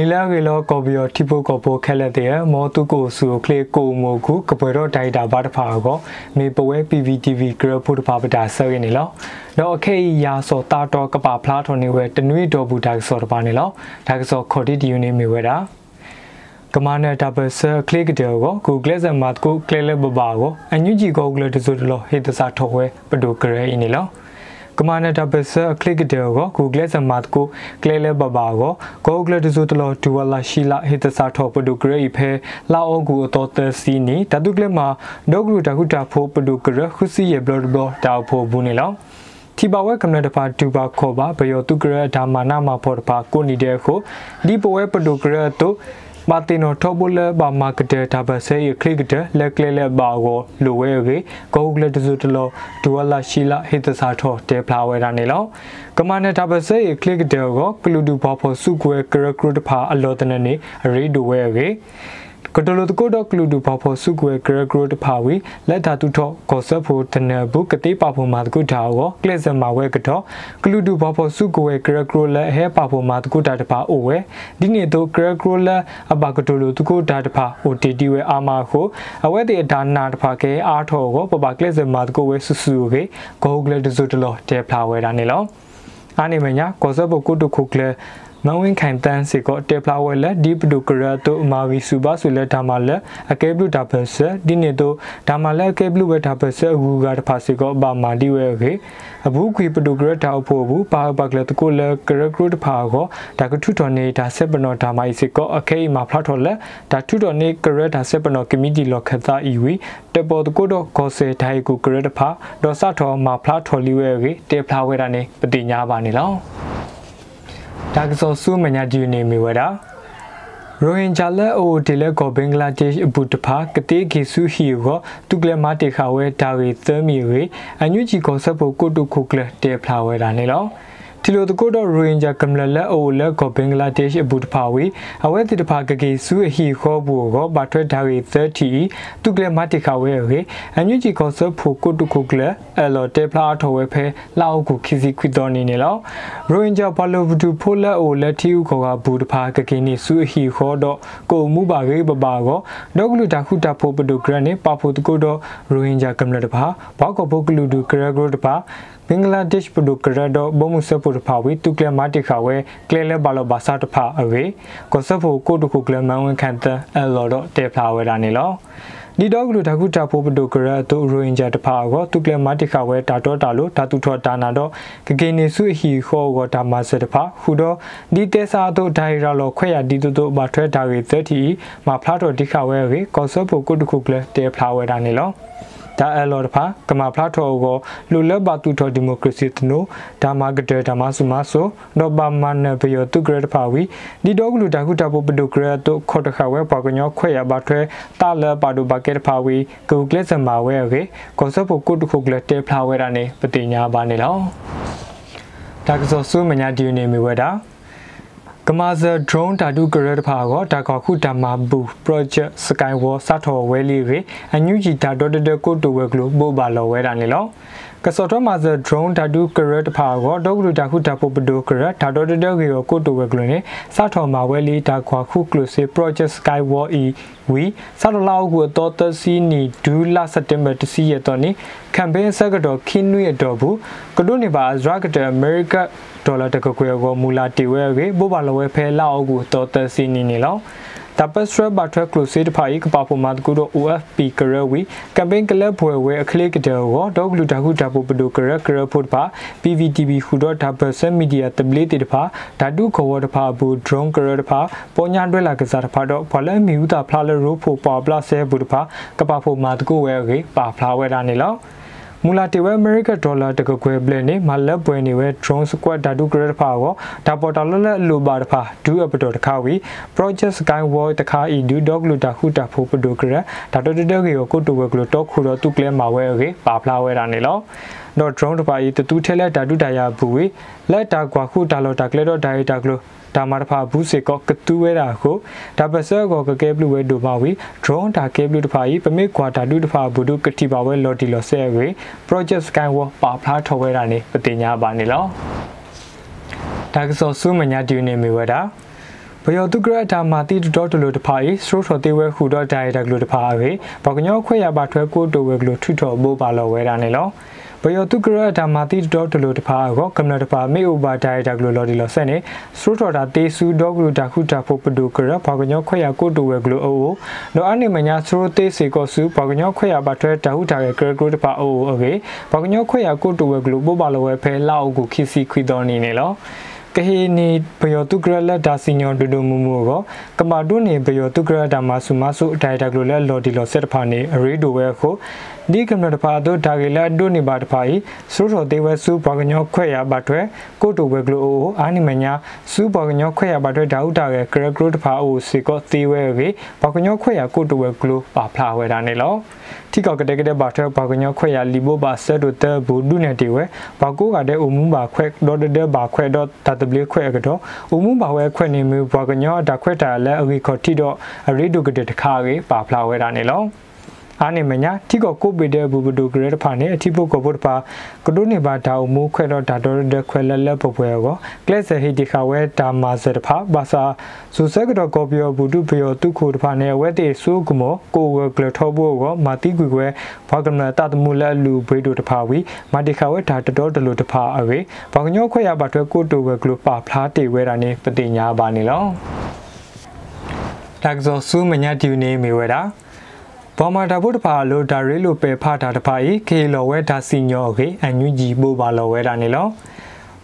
နီလာကေလောကော်ဘီယောတီပိုကောပိုခဲလက်တဲ့မောတုကိုဆူကလေကိုမိုခုကပွဲတော့တိုင်တာဘာတဖာကောမေပဝဲ PVTV ဂရဖို့တဖာပတာဆရနေလောတော့အခေရာစောတာတော့ကပါဖလားထွန်နေဝဲတနွေတော်ဘူးတာစောတပါနေလောဒါကစောခေါ်တီဒီယူနေမီဝဲတာကမနတာဘဆာကလစ်ကတဲ့ကိုကူကလစ်ဇမတ်ကိုကလလဘဘာကိုအန်ယူဂျီကိုကလတဇူတလောဟေတစာထောဝဲပဒိုကရဲနေလော ကမနတာပစကလစ်တဲ့ကို Google စမတ်ကိုကလဲလဲဘဘာကို Google တစုတလို့ဒူဝလာရှိလာဟိတစာထောပဒုကရိဖဲလာအောကူအတော်သစီနီတတုကလမှာဒေါဂရုတခုတာဖိုပဒုကရခုစီရဲ့ဘလော့ဘလော့တောက်ဖို့ဘူးနေလောတီပါဝဲကမ္နတပါဒူပါခေါ်ပါဘယောတုကရဒါမာနာမှာဖော်တပါကိုနေတဲ့ခုဒီပဝဲပဒုကရတို့ မာတင်နိုထောဘလဘာမာကတဲ့ဒါဘဆဲရခလစ်တဲ့လက်ကလေးလက်ပါကိုလိုဝဲရေကိုကလတစုတလို့ဒူဝလာရှိလာဟိတစာထောတဲဖလာဝဲတာနေလောကမနဲ့ဒါဘဆဲရခလစ်တဲ့ကိုကလူဒူဘာဖို့စုကွဲကရကရတဖာအလောတနေနေရေဒူဝဲရေ ကတလိုတကိုတော့ကလူဒူပါဖို့စုကွယ်ဂရဂရတဖာဝီလက်တာတူတော့ကောဆပ်ဖို့တနဘူးကတိပါဖို့မာတကုတာကိုကလစ်စမာဝဲကတော့ကလူဒူပါဖို့စုကွယ်ဂရဂရလက်ဟဲပါဖို့မာတကုတာတဖာအိုဝဲဒီနေ့တော့ဂရဂရလက်အပါကတလိုတကုတာတဖာအိုတီတီဝဲအာမာကိုအဝဲတဲ့ဒါနာတဖာကဲအားထောကိုပပကလစ်စမာတကုဝဲဆူဆူကေဂိုဂလက်တဇုတလောတဲဖလာဝဲတာနေလောအားနေမညာကောဆပ်ဖို့ကုတုခုကလေ မဝင်းခိုင်တန်းစီကိုတေဖလာဝဲလက်ဒီပဒုကရတိုမာဝီစုပါဆူလက်ဒါမာလက်အကဲဘလူဒါပစဒီနေတိုဒါမာလက်ကဲဘလူဝဲဒါပစအဂူကတဖာစီကိုဘာမာဒီဝဲခေအဘူးခွေပဒုကရတောက်ဖို့ဘူးပါဘကလက်တကိုလကရကရုတဖာကိုဒါကထုတော်နေတာဆက်ပနောဒါမိုင်စီကိုအခဲမှာဖလာတော်လက်ဒါထုတော်နေကရဒါဆက်ပနောကမီတီလောခသအီဝီတပေါ်တကိုတော့ကောဆေဒိုင်ကူကရတဖာဒေါ်ဆတော်မှာဖလာတော်လီဝဲခေတေဖလာဝဲတာနေပတိညာပါနေလော ဒါကစောဆူမညာဒီနေမီဝဒါရိုဟင်ဂျာလက်အိုဒီလက်ကိုဘင်္ဂလားဒေ့ရှ်အဘူတဖာကတိကေဆူဟီကိုတုကလမတေခါဝဲဒါရီသမီဝေအညူဂျီကိုဆက်ဖို့ကိုတုခုကလတေဖလာဝဲတာနေလော တီလိုတကိုတော့ရိုဟင်ဂျာကမ္လလက်အိုလက်ကိုဘင်္ဂလားဒေ့ရှ်အဘူတဖာဝီအဝဲတိတဖာကကေဆူဟီခေါ်ဘူးကိုဘာထွဲဒါရီ30တုကလမတေခါဝဲဝေအညူဂျီကိုဆက်ဖို့ကိုတုခုကလအလောတေဖလာထော်ဝဲဖဲလောက်ကိုခီစီခွီတော်နေနေလောရိုဟင်ဂျာဘလိုဗဒူဖိုလက်အိုလက်တီဦးခေါ်ကဘူတဖာကကေနေဆူဟီခေါ်တော့ကိုမှုပါကေပပါကိုဒေါကလူတာခုတာဖို့ပဒုဂရနေပါဖို့တကိုတော့ရိုဟင်ဂျာကမ္လတဖာဘောက်ကိုဘုတ်ကလူဒူဂရဂရတဖာ ဘင်္ဂလားဒေ့ရှ်ပဒုကရဒဘမှုစပုတဖာဝီတုကလမတိခါဝဲကလဲလဲဘာလောဘာစာတဖာအဝေကောဆဖို့ကိုတုခုကလမန်ဝန်ခန်တအလောတော့တေဖလာဝဲတာနေလောဒီတော့ကလူတခုတာဖို့ပဒုကရတုရိုဟင်ဂျာတဖာကိုတုကလမတိခါဝဲတာတော့တာလို့ဓာတုထောတာနာတော့ကကေနေစုဟီခောကိုဒါမစတဖာဟူတော့ဒီတေစာတို့ဒိုင်ရာလောခွဲရဒီတုတို့မထွဲတာရီ30မှာဖလာတော့တိခါဝဲကေကောဆဖို့ကိုတုခုကလတေဖလာဝဲတာနေလော ဒါအလော်တဖာကမာဖလာထောကိုလူလဘတူထောဒီမိုကရေစီတနိုဒါမာကတဲ့ဒါမာစုမဆိုတော့ဘာမနဘယောတုဂရတဖာဝီဒီတော့ကလူတာခုတာပိုပဒုကရတုခေါ်တခါဝဲပါကညောခွဲရပါထွဲတာလပါဒုဘကက်ဖာဝီကူကလစ်စမာဝဲရေကောဆပိုကုတ်ခုကလတေဖလာဝဲတာနေပတိညာပါနေလောဒါကစောဆုမညာဒီနေမီဝဲတာ ကမာဇာ drone ဓာတုကရတဖာကိုဒါကခုတမဘူ project skywall စထော်ဝဲလီရေအညူဂျီဓာတော်တကိုတိုဝဲကလို့ပို့ပါလောဝဲတာနေလော ကစောတော့မှာဇာ drone ဓာတုကရတဖာကိုဒေါကလူဓာခုဓာပုပဒိုကရဓာတော်တကိုကိုတိုဝဲကလို့နေစထော်မှာဝဲလီဓာခွာခုကလို့စေ project skywall e ဝီစတော်လောက်ကိုတော့တစီနီဒူလာစက်တင်ဘာတစီရတော့နေကမ်ပိန်းဆက်ကတော့ခင်းနွေတော့ဘူးကတို့နေပါဇရာကတဲ့အမေရိကဒေါ်လာတကကွယ်ကိုမူလာတီဝဲကေဘောပါလဝဲဖဲလောက်ကိုတော့တစီနီနေလော တပတ်စရဘတ်ထကလုစီတဖိုင်ကပပမတ်ကူတော့ OFP ကရဝီကမ်ပိန်းကလပ်ဘွယ်ဝဲအခလိကတဲ့ကိုဒေါဂလူတခုတပပဒုကရကရဖို့ပါ PVTV ခုတော့တပတ်ဆက်မီဒီယာတပလေးတဖာဓာတုခေါ်ဝတဖာဘူး drone ကရတဖာပေါ်ညာတွဲလာကစားတဖာတော့ဖလမီဦးတာဖလာလရိုဖို့ပါပလဆဲဘူးတဖာကပဖို့မတ်ကူဝဲကေပါဖလာဝဲတာနေလော မူလာတေဝဲအမေရိကဒေါ်လာတကခွဲပလက်နေမလက်ပွဲနေဝဲ drone squad ဓာတုဂရဖာကိုဒါပေါ်တာလလလိုပါတဖာဒူအပတော်တခါဝီ project skywall တခါဤဒူဒေါဂလူတာခုတာဖိုပဒိုဂရဒါတော်တတကေကိုကိုတူဝဲကလိုတော့ခုတော့သူကလဲမှာဝဲကေပါဖလာဝဲတာနေလောတော့ drone တပါဤတူထဲလက်ဓာတုတာယာဘူးဝေလက်တာကွာခုတာလောတာကလဲတော့ဒါရီတာကလို ဒါမာတဖာဘူးစေကောကတူဝဲတာကိုဒါပစကောကကဲဘလူဝဲဒိုပါဝီ drone ဒါကဲဘလူတဖာဤပမေကွာဒါဒုတဖာဘူးဒုကတိပါဝဲလော်တီလော်ဆဲဝေ project skywall ပါဖလားထော်ဝဲတာနေပတိညာပါနေလောဒါကစောဆူမညာဒီနေမီဝဲတာဘယောတုကရတာမာတိတော်တလို့တဖာဤစရိုထောတေဝဲခုတော့ဒိုင်တက်လို့တဖာအဝေဘောကညောခွေရပါထွဲကိုတိုဝဲကလို့ထွထောဘောပါလောဝဲတာနေလော ဘယောတုကရဒါမာတိတော့တလို့တဖာကောကမ္နတဖာမေအိုဘာဒိုင်တာဂလိုလော်ဒီလော်ဆက်နေစရထော်တာတေဆူဒေါဂလူတာခုတာဖို့ပဒုကရဘာကညောခွေရကိုတူဝဲဂလိုအိုအိုလော်အနေမညာစရတေစေကောဆူဘာကညောခွေရဘာထွဲတာဟုတာရဲ့ကရဂရုတဖာအိုအိုအိုကေဘာကညောခွေရကိုတူဝဲဂလိုပို့ပါလော်ဝဲဖဲလောက်ကိုခီစီခွီတော်နေနေလော်ကဟေနီဘယောတုကရလက်ဒါစီညောဒူဒူမူမူကိုကမာတုနေဘယောတုကရဒါမဆူမဆူအတိုင်တက်ကလိုလက်လော်ဒီလော်ဆက်တဖာနေအရီဒိုဝဲခို ဒီကမ္နတဖာတို့ဒါဂေလာဒုနေပါတဖာဤဆိုတော်သေးဝဲစုဘောကညောခွဲ့ရပါထွဲကိုတိုဝဲကလိုအိုအာနိမညာစုဘောကညောခွဲ့ရပါထွဲဒါဥတာရဲ့ဂရဂရုတဖာအိုစီကောသေးဝဲကေဘောကညောခွဲ့ရကိုတိုဝဲကလိုပါဖလာဝဲတာနေလောတိကောက်ကတဲ့ကတဲ့ဘာထဲဘာကညခွဲရလီဘိုဘာဆက်တို့တဲ့ဘူးဒုနေတီဝဲဘာကိုကတဲ့အုံမှုဘာခွဲဒေါ်တဲ့ဘာခွဲတော့တတပလခွဲကတော့အုံမှုဘာဝဲခွဲနေမျိုးဘာကညဒါခွဲတာလဲအဝီခေါ်တီတော့အရီဒုကတဲ့တခါကြီးပါဖလာဝဲတာနေလော အာနေမညာတိကောကိုပေတဲ့ဘူဘဒုဂရတဖာနေအတိပုကဘုတ်ပါကဒုနေပါတာမူခွဲတော့ဒါတော်တဲ့ခွဲလက်လက်ပပွဲကိုကလစ်ဆဟီတီခါဝဲဒါမာစတဖာဘာသာဇူဆက်ကတော့ကောပြောဘူဒုပယောတုခိုတဖာနေဝဲတေဆူကမောကိုဝကလထောဘောကိုမာတိကွေကွဲဘာကမနာတတမှုလက်လူဘေးတို့တဖာဝီမာတိခါဝဲဒါတတော်တလူတဖာအဝေဘာကညောခွဲရပါတော့ကိုတိုဝဲကလပါဖလားတေဝဲတာနေပတိညာပါနေလောတက်ဇောဆူမညာတီနေမီဝဲတာ ဘောမာတာဘုတ်တဖာလိုဒါရီလိုပဲဖာတာတဖာဤခေလောဝဲဒါစီညောခေအန်ယူဂျီပိုပါလောဝဲတာနေလော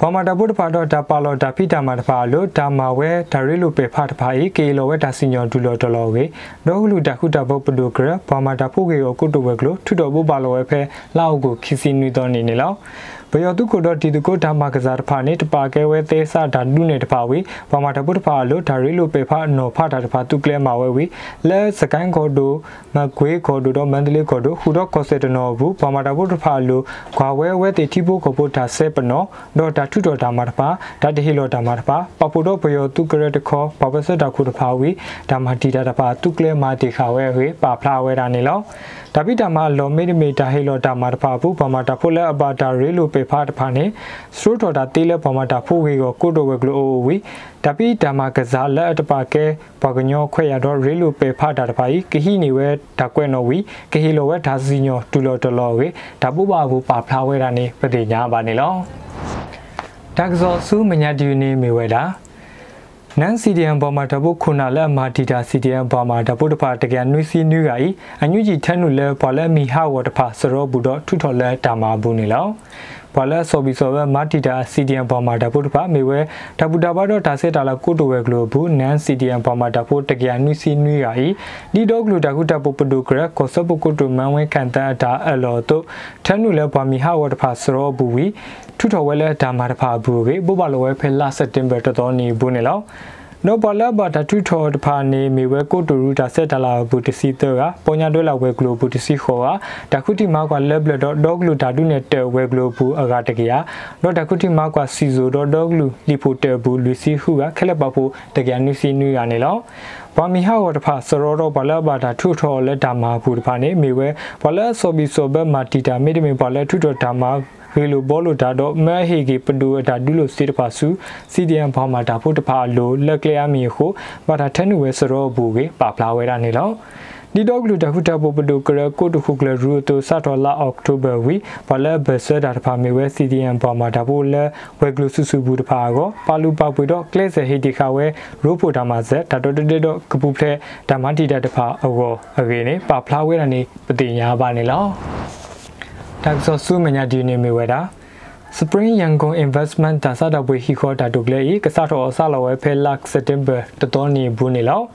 ဘောမာတာဘုတ်တဖာတော့ဒါပါလောဒါဖိတာမာတဖာလိုဒါမာဝဲဒါရီလိုပဲဖာတဖာဤခေလောဝဲဒါစီညောဒူလောတလောခေဒေါကလူတခုတဘုတ်ပဒုကရဘောမာတာဖုကေကိုကုတဝဲကလိုထုတော်ဘုပါလောဝဲဖဲလောက်ကိုခီစီနွီတော်နေနေလော ဘယောတုကိုတော့ဒီတကိုဓမ္မကစားတဖာနေတပါကဲဝဲသေးစာဓာတုနေတဖာဝေဘာမတပုတဖာလို့ဒါရီလိုပေဖာနော်ဖာတာတဖာသူကလဲမှာဝဲဝေလဲစကိုင်းခေါ်တို့မကွေးခေါ်တို့တော့မန္တလေးခေါ်တို့ဟူတော့ကော့စတနော်ဘူးဘာမတပုတဖာလို့ခွာဝဲဝဲတေတိဖို့ခေါ်ဖို့ဒါဆဲပနော်တော့ဒါထုတော်ဓမ္မတဖာဒါတဟီလောဓမ္မတဖာပပူတော့ဘယောတုကရတခေါ်ပပစတာခုတဖာဝေဓမ္မတီတာတဖာသူကလဲမှာတေခါဝဲဝေပါဖလာဝဲတာနေလော ဒါပိတာမလောမေမီတာဟေလောတာမာတဖာဘူးဘာမာတာဖိုလက်အပါတာရေလိုပေဖာတဖာနေစထရိုတော်တာတေးလက်ဘာမာတာဖိုဝေကိုကိုတိုဝဲကလိုအိုဝီဒါပိတာမကစားလက်အတပါကဲဘာကညောခွဲရတော့ရေလိုပေဖာတာတဖာဤကဟိနေဝဲဒါကွဲ့နော်ဝီကဟိလောဝဲဒါစီညောတူလောတလောဝေဒါပုပါဘူးပါဖလာဝဲတာနေပတိညာပါနေလောဒါကစောဆူမညာဒီနေမီဝဲတာ နန်စီဒီယန်ပေါ်မှာတပုတ်ခုနာလက်မာတီတာစီဒီယန်ပေါ်မှာတပုတ်တဖာတကယ်နွိစီနွိကဤအညူကြီးထန်းနုလဲပေါ်လက်မီဟာဝတဖာစရောဘူးတော့ထုထော်လဲတာမာဘူးနေလောဘာလဲဆိုပြီးဆိုပဲမာတီတာစီဒီယန်ပေါ်မှာတပုတ်တဖာမေဝဲတပူတာဘတော့ဒါစစ်တာလာကိုတိုဝဲဂလိုဘူးနန်စီဒီယန်ပေါ်မှာတပုတ်တကယ်နွိစီနွိကဤဒီတော့ဂလိုတခုတပုတ်ပဒုကရကောဆပုကိုတိုမန်ဝဲကန်တာတာအလောတို့ထန်းနုလဲပေါ်မီဟာဝတဖာစရောဘူးဝီ ထုထော်ဝဲလဲဒါမာတဖာဘူးကေပုပလောဝဲဖဲလာစက်တင်ဘာတတော်နေဘူးနေလောနောပလာဘာတထူထော်တဖာနေမီဝဲကိုတူရူတာဆက်တလာဘူတစီတော့ကပေါ်ညာတွဲလာဝဲဂလိုဘူတစီခေါ်ကတခုတိမာကွာလက်ဘလတော့ဒေါဂလူဓာတုနဲ့တဲဝဲဂလိုဘူအကတကရတော့တခုတိမာကွာစီဇိုတော့ဒေါဂလူလီဖိုတဲဘူးလူစီဟုကခက်လက်ပါဖို့တကရနူစီနူရနေလောဘာမီဟာဝတဖာစရောတော့ဘလဘာတာထုထော်လက်ဒါမာဘူးတဖာနေမီဝဲဘလဆိုဘီဆိုဘမာတီတာမိတမီဘလထုထော်ဒါမာ ဝေလိုဘောလိုဒါတော့မဲဟေကီပဒူဒါဒူလိုစီတဖာစုစီဒီယန်ဘာမာဒါဖို့တဖာလိုလက်ကလျာမီခုဘာတာထန်နူဝဲစရောဘူကေပါဖလာဝဲတာနေလောဒီတော့ကလူတခုတပုပဒုကရကိုတခုကလရူတိုစတော်လာအောက်တိုဘာဝီဘလဘဆဒါတဖာမီဝဲစီဒီယန်ဘာမာဒါဖို့လဲဝဲဂလူဆူဆူဘူးတဖာကိုပါလူပောက်ပွေတော့ကလစ်ဆဟီတီခါဝဲရိုးဖိုဒါမာဇက်ဒါတော့တတတော့ကပူဖလက်ဒါမတီတာတဖာအောအကေနေပါဖလာဝဲတာနေပတိညာပါနေလော တက်ဆောဆူမညာဒီနေမီဝဲတာ Spring Yangon Investment ဒါစတာပွေဟီခေါ်တာတုကလေကစားတော်ဆလာဝဲဖဲလက် September တတော်နေဘူးနေလောက်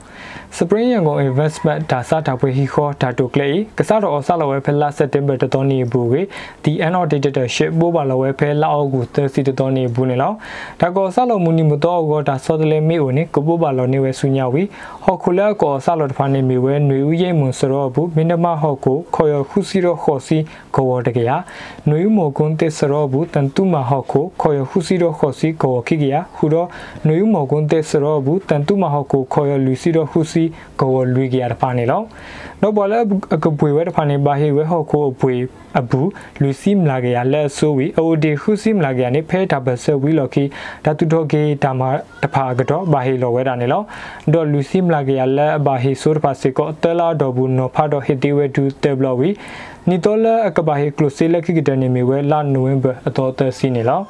Spring Yangon Investment ဒါစတာပွေဟီခေါ်တာတုကလေကစားတော်ဆလာဝဲဖဲလက် September တတော်နေဘူးကေ The annotated ship ဘောပါလဝဲဖဲလောက်အောက်ကို30တတော်နေဘူးနေလောက်ဒါကောဆလာမူနီမတော်ကောဒါစောတလေမီအိုနေကဘောပါလောနေဝဲဆုညာဝီဟော်ခုလာကောဆလာတဖာနေမီဝဲຫນွေဦးရိတ်မွန်စရောဘူးမင်းနမဟောက်ကိုခေါ်ရခုစီရောခေါ်စီကောတကရຫນွေဦးမောကွန်းတစ်စရောဘူးတန် တူမဟောက်ကိုခေါ်ရဟုစီတော့ခေါ်စီကိုခိကရဟူတော့နွေမောကွန်တက်စရောဘူးတန်တူမဟောက်ကိုခေါ်ရလူစီတော့ဟုစီကိုလူကရတဖာနေလောတော့ဘောလဲအကပွေဝဲတဖာနေဘာဟေဝဲဟောက်ကိုအပွေ အဘူးလူစီမလာကရလက်ဆိုဝီအိုဒီဟုစီမလာကရနေဖဲတာဘဆဝီလော်ကီဒါတူတော့ကေတာမတဖာကတော့ဘာဟေလောဝဲတာနေလောတော့လူစီမလာကရလက်ဘာဟေဆိုတဖာစေကိုတဲလာတော့ဘူးနော်ဖာတော့ဟေတီဝဲဒူတေဘလဝီနီတိုလာအကဘာဟေကလိုစီလက်ခိကတနေမီဝဲလာနိုဝင်ဘာအတော်သက်စီနေလော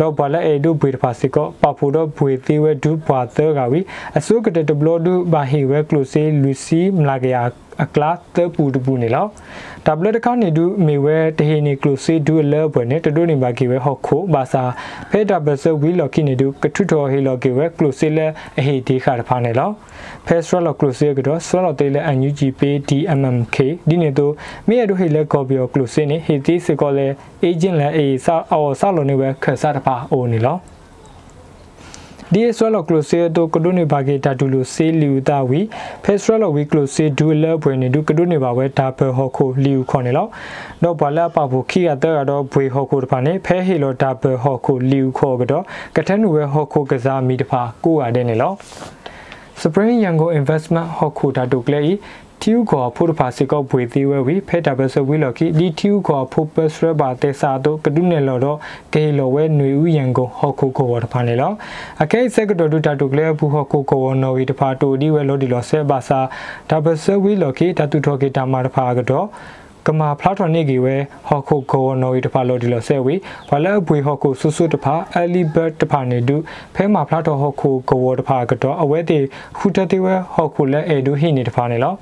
တော့ဘာလဲအေဒူဘွေတဖာစီကောပဖိုတော့ဘွေသေးဝဲဒူပွာသေးကဝီအစုကတဲ့ဒဘလဒူဘာဟေဝဲကလိုစီလူစီမလာကရအကလာတပူတပူနေလောတဘလတခါနေဒူမေဝဲတဟေနေကလိုစီဒူလဲဘွယ်နေတဒိုနေဘာကီဝဲဟော့ခိုဘာစာဖဲတဘဆဝီလော်ကီနေဒူကထုတော်ဟေလော်ကီဝဲကလိုစီလဲအဟေဒီခါတဖာနေလောဖဲစရလော်ကလိုစီကတော့စရလော်တေးလဲအန်ယူဂျီပေ DMMK ဒီနေတော့မြေရဒူဟေလဲကော်ပီယောကလိုစီနေဟေတီစကောလဲအေဂျင့်လဲအေစာအော်ဆာလော်နေဝဲခဆာတဖာအိုနေလောဒီဆွဲလော်ကလိုဆေတိုကဒိုနေဘာဂေတာဒူလိုဆေလီယူတာဝီဖက်ဆွဲလော်ဝီကလိုဆေဒူလဲဘွေနေဒူကဒိုနေဘာဝဲဒါဘဟောခိုလီယူခေါ်နေလောတော့ဘလာပဖို့ခီရတဲ့ကတော့ဘွေဟောခိုတဖာနေဖဲဟီလိုဒါဘဟောခိုလီယူခေါ်ကတော့ကထန်နူဝဲဟောခိုကစားမီတဖာကိုရတဲ့နေလော Spring Yango Investment ဟောခို တာဒုကလေတီယူကောဖုဒဖာစီကောဘွေသေးဝဲဝီဖဲတာဘဆဝီလော်ကီဒီတီယူကောဖုပစရဘာတေစာတော့ကဒုနေလော်တော့ကေလော်ဝဲနွေဦးရန်ကုန်ဟော်ခုကိုဝတဖာနေလောအကဲစက်ကတော်ဒူတာတုကလေဘူးဟော်ခုကိုဝနော်ဝီတဖာတူဒီဝဲလော်ဒီလော်ဆဲဘာစာဒါဘဆဝီလော်ကီတတူထော်ကီတာမာတဖာကတော့ ကမာဖလာထနေကြီးဝဲဟော်ခုကိုနော်ရီတဖာလို့ဒီလိုဆဲဝေဘာလဲဘွေဟော်ခုဆူဆူတဖာအလီဘတ်တဖာနေဒူဖဲမာဖလာတော်ဟော်ခုကိုတဖာကတော့အဝဲတေခူတတေဝဲဟော်ခုလဲအေဒူဟိနေတဖာနေလော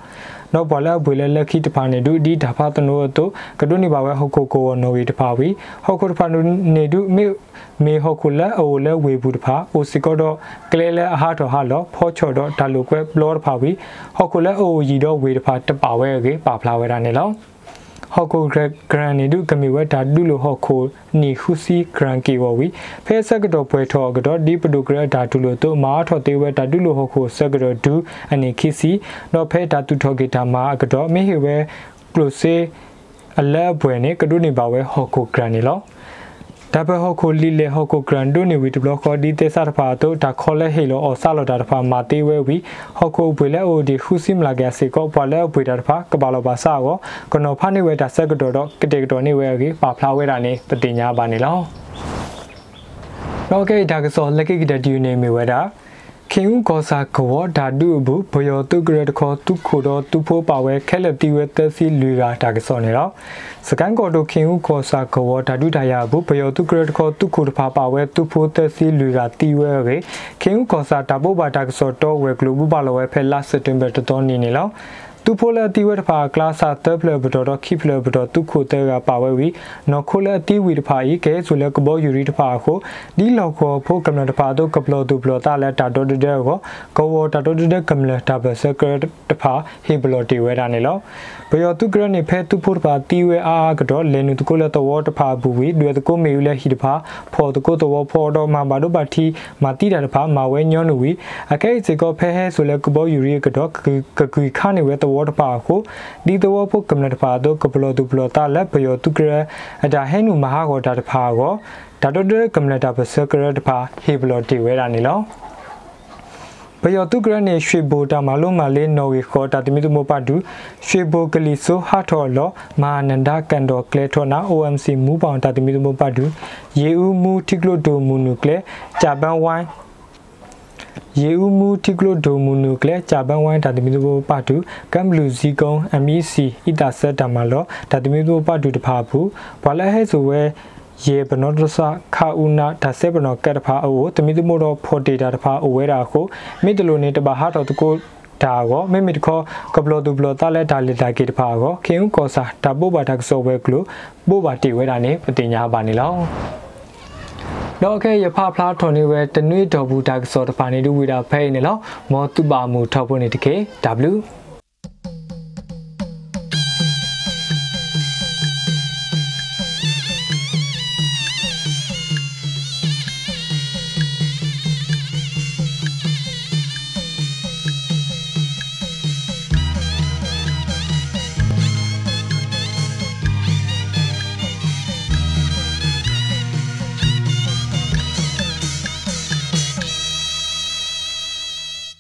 နော်ဘလာဘွေလဲလက်ခိတဖာနေဒူဒီဒါဖာတနိုတုကဒုနေပါဝဲဟော်ခုကိုနော်ရီတဖာဝီဟော်ခုတဖာနေဒူမေမေဟော်ခုလဲအိုလဲဝေဘူးတဖာအိုစီကောတော့ကလဲလဲအဟာတော်ဟာလောဖောချော်တော့ဒါလိုကွဲဘလောတဖာဝီဟော်ခုလဲအိုရီတော့ဝေတဖာတပါဝဲကေပါဖလာဝဲတာနေလော ဟော်ကိုဂရန်နီဒုကမီဝဲဒါဒုလိုဟော်ကိုနီခူစီဂရန်ကီဝဝီဖဲဆက်ကတော့ပွဲထော်ကတော့ဒီပဒိုဂရဒါဒုလိုတော့မာထော်တေဝဲဒါဒုလိုဟော်ကိုဆက်ကတော့ဒူအနေခီစီတော့ဖဲဒါတူထော်ဂီတာမာကတော့မေဟေဝဲကလိုစေအလဲဘွယ်နေကဒုနေပါဝဲဟော်ကိုဂရန်နီလော ဒါဘဟခိုလီလေဟကိုဂရန်ဒိုနေဝီဒဘလခေါ်ဒီတေဆာတဖာတော့ဒါခေါ်လဲဟေလောအော်ဆာလော်တာတဖာမာတေးဝဲဝီဟကိုဘွေလဲအိုဒီခူစီမလာကစေကောပွာလဲဘွေတာတဖာကဘာလောပါဆာကောကနောဖာနေဝဲဒါဆက်ကတော့တော့ကတေကတော်နေဝဲကေပါဖလာဝဲတာနေပတိညာပါနေလောတော့ကေဒါကစောလက်ကိကတတူနေမီဝဲတာ ခင်ဦးကောစာကောဓာတုဘူးဘယောတုကရတခောတုခိုတော့သူဖိုးပါဝဲခဲလက်တီဝဲတက်စီလူကဒါကစောနေတော့စကန်ကောတို့ခင်ဦးကောစာကောဓာတုဒါယဘူးဘယောတုကရတခောတုခိုတဖာပါဝဲသူဖိုးတက်စီလူကတီဝဲရေခင်ဦးကောစာဒါဘိုဘာဒါကစောတော့ဝဲဂလိုဘူပါလောဝဲဖဲလာစက်တင်ဘာတော်နေနေလော သူဖိုလာတီဝဲတဖာကလာစာတပ်ဖလဘတော်ခိဖလဘတော်သူခိုတဲကပါဝဲဝီနော်ခိုလာတီဝီတဖာဤကဲဆိုလဲကဘောယူရီတဖာကိုဒီလောက်ခေါ်ဖို့ကမ္လတဖာတော့ကပလောသူပလောတာလဲတာတော်တဲ့ကိုကောဝတာတော်တဲ့ကမ္လတာဘဆကတဖာဟေဘလောတီဝဲတာနေလောဘယောသူကရနေဖဲသူဖို့တဖာတီဝဲအားကတော့လဲနုတကိုလဲတော့တဖာဘူဝီတွေ့တကိုမေယူလဲဟီတဖာဖော်တကိုတော့ဖော်တော့မှာဘာတို့ပါတီမာတီတာတဖာမာဝဲညောနူဝီအကဲစီကောဖဲဟဲဆိုလဲကဘောယူရီကတော့ကကွီခါနေဝဲတော့တပါကိုဒီတော့ဖို့ကမ္လတပါတော့ကပလောတူပလောတာလက်ဘယောတုကရအဒါဟဲနုမဟာကိုတာတပါကိုဒါတော့တဲ့ကမ္လတာပစကရတပါဟေဘလောတီဝဲတာနေလောဘယောတုကရနေရွှေဘိုတာမလုံးမလေးနော်ဝေခေါ်တာတမီသူမပဒူရွှေဘိုကလီဆိုဟာထော်လောမာနန္ဒကန်တော်ကလေထော်နာ OMC မူပေါင်တာတမီသူမပဒူရေဦးမူတီကလိုဒိုမူနုကလေဂျပန်ဝိုင်း ရေဦးမူတီကလိုဒိုမူနုကလေဂျပန်ဝိုင်းတာတမီတိုပါတူကမ်ဘလူဇီကုံ MEC အီတာဆက်တာမလောတာတမီတိုပါတူတဖာဘူးဘွာလဲဟဲဆိုဝဲရေဘနောဒဆာခါဦးနာဒါဆေဘနောကက်တဖာအိုတမီတိုမိုတော့ဖော်ဒေတာတဖာအိုဝဲတာကိုမိတလိုနေတပါဟာတော့တကိုဒါကိုမိမိတခေါ်ကဘလဒူဘလတာလက်ဒါလက်ဒါကေတဖာကိုခင်ဦးကောစာဒါပို့ပါတာကစောဝဲကလို့ပို့ပါတီဝဲတာနေပတင်ညာပါနေလော တော့ခဲရဖဖလားထွန်နေဝဲတနွေတော်ဘူးဒါကစောတပါနေတူဝီတာဖဲနေလောမောတူပါမူထောက်ဖို့နေတကေ W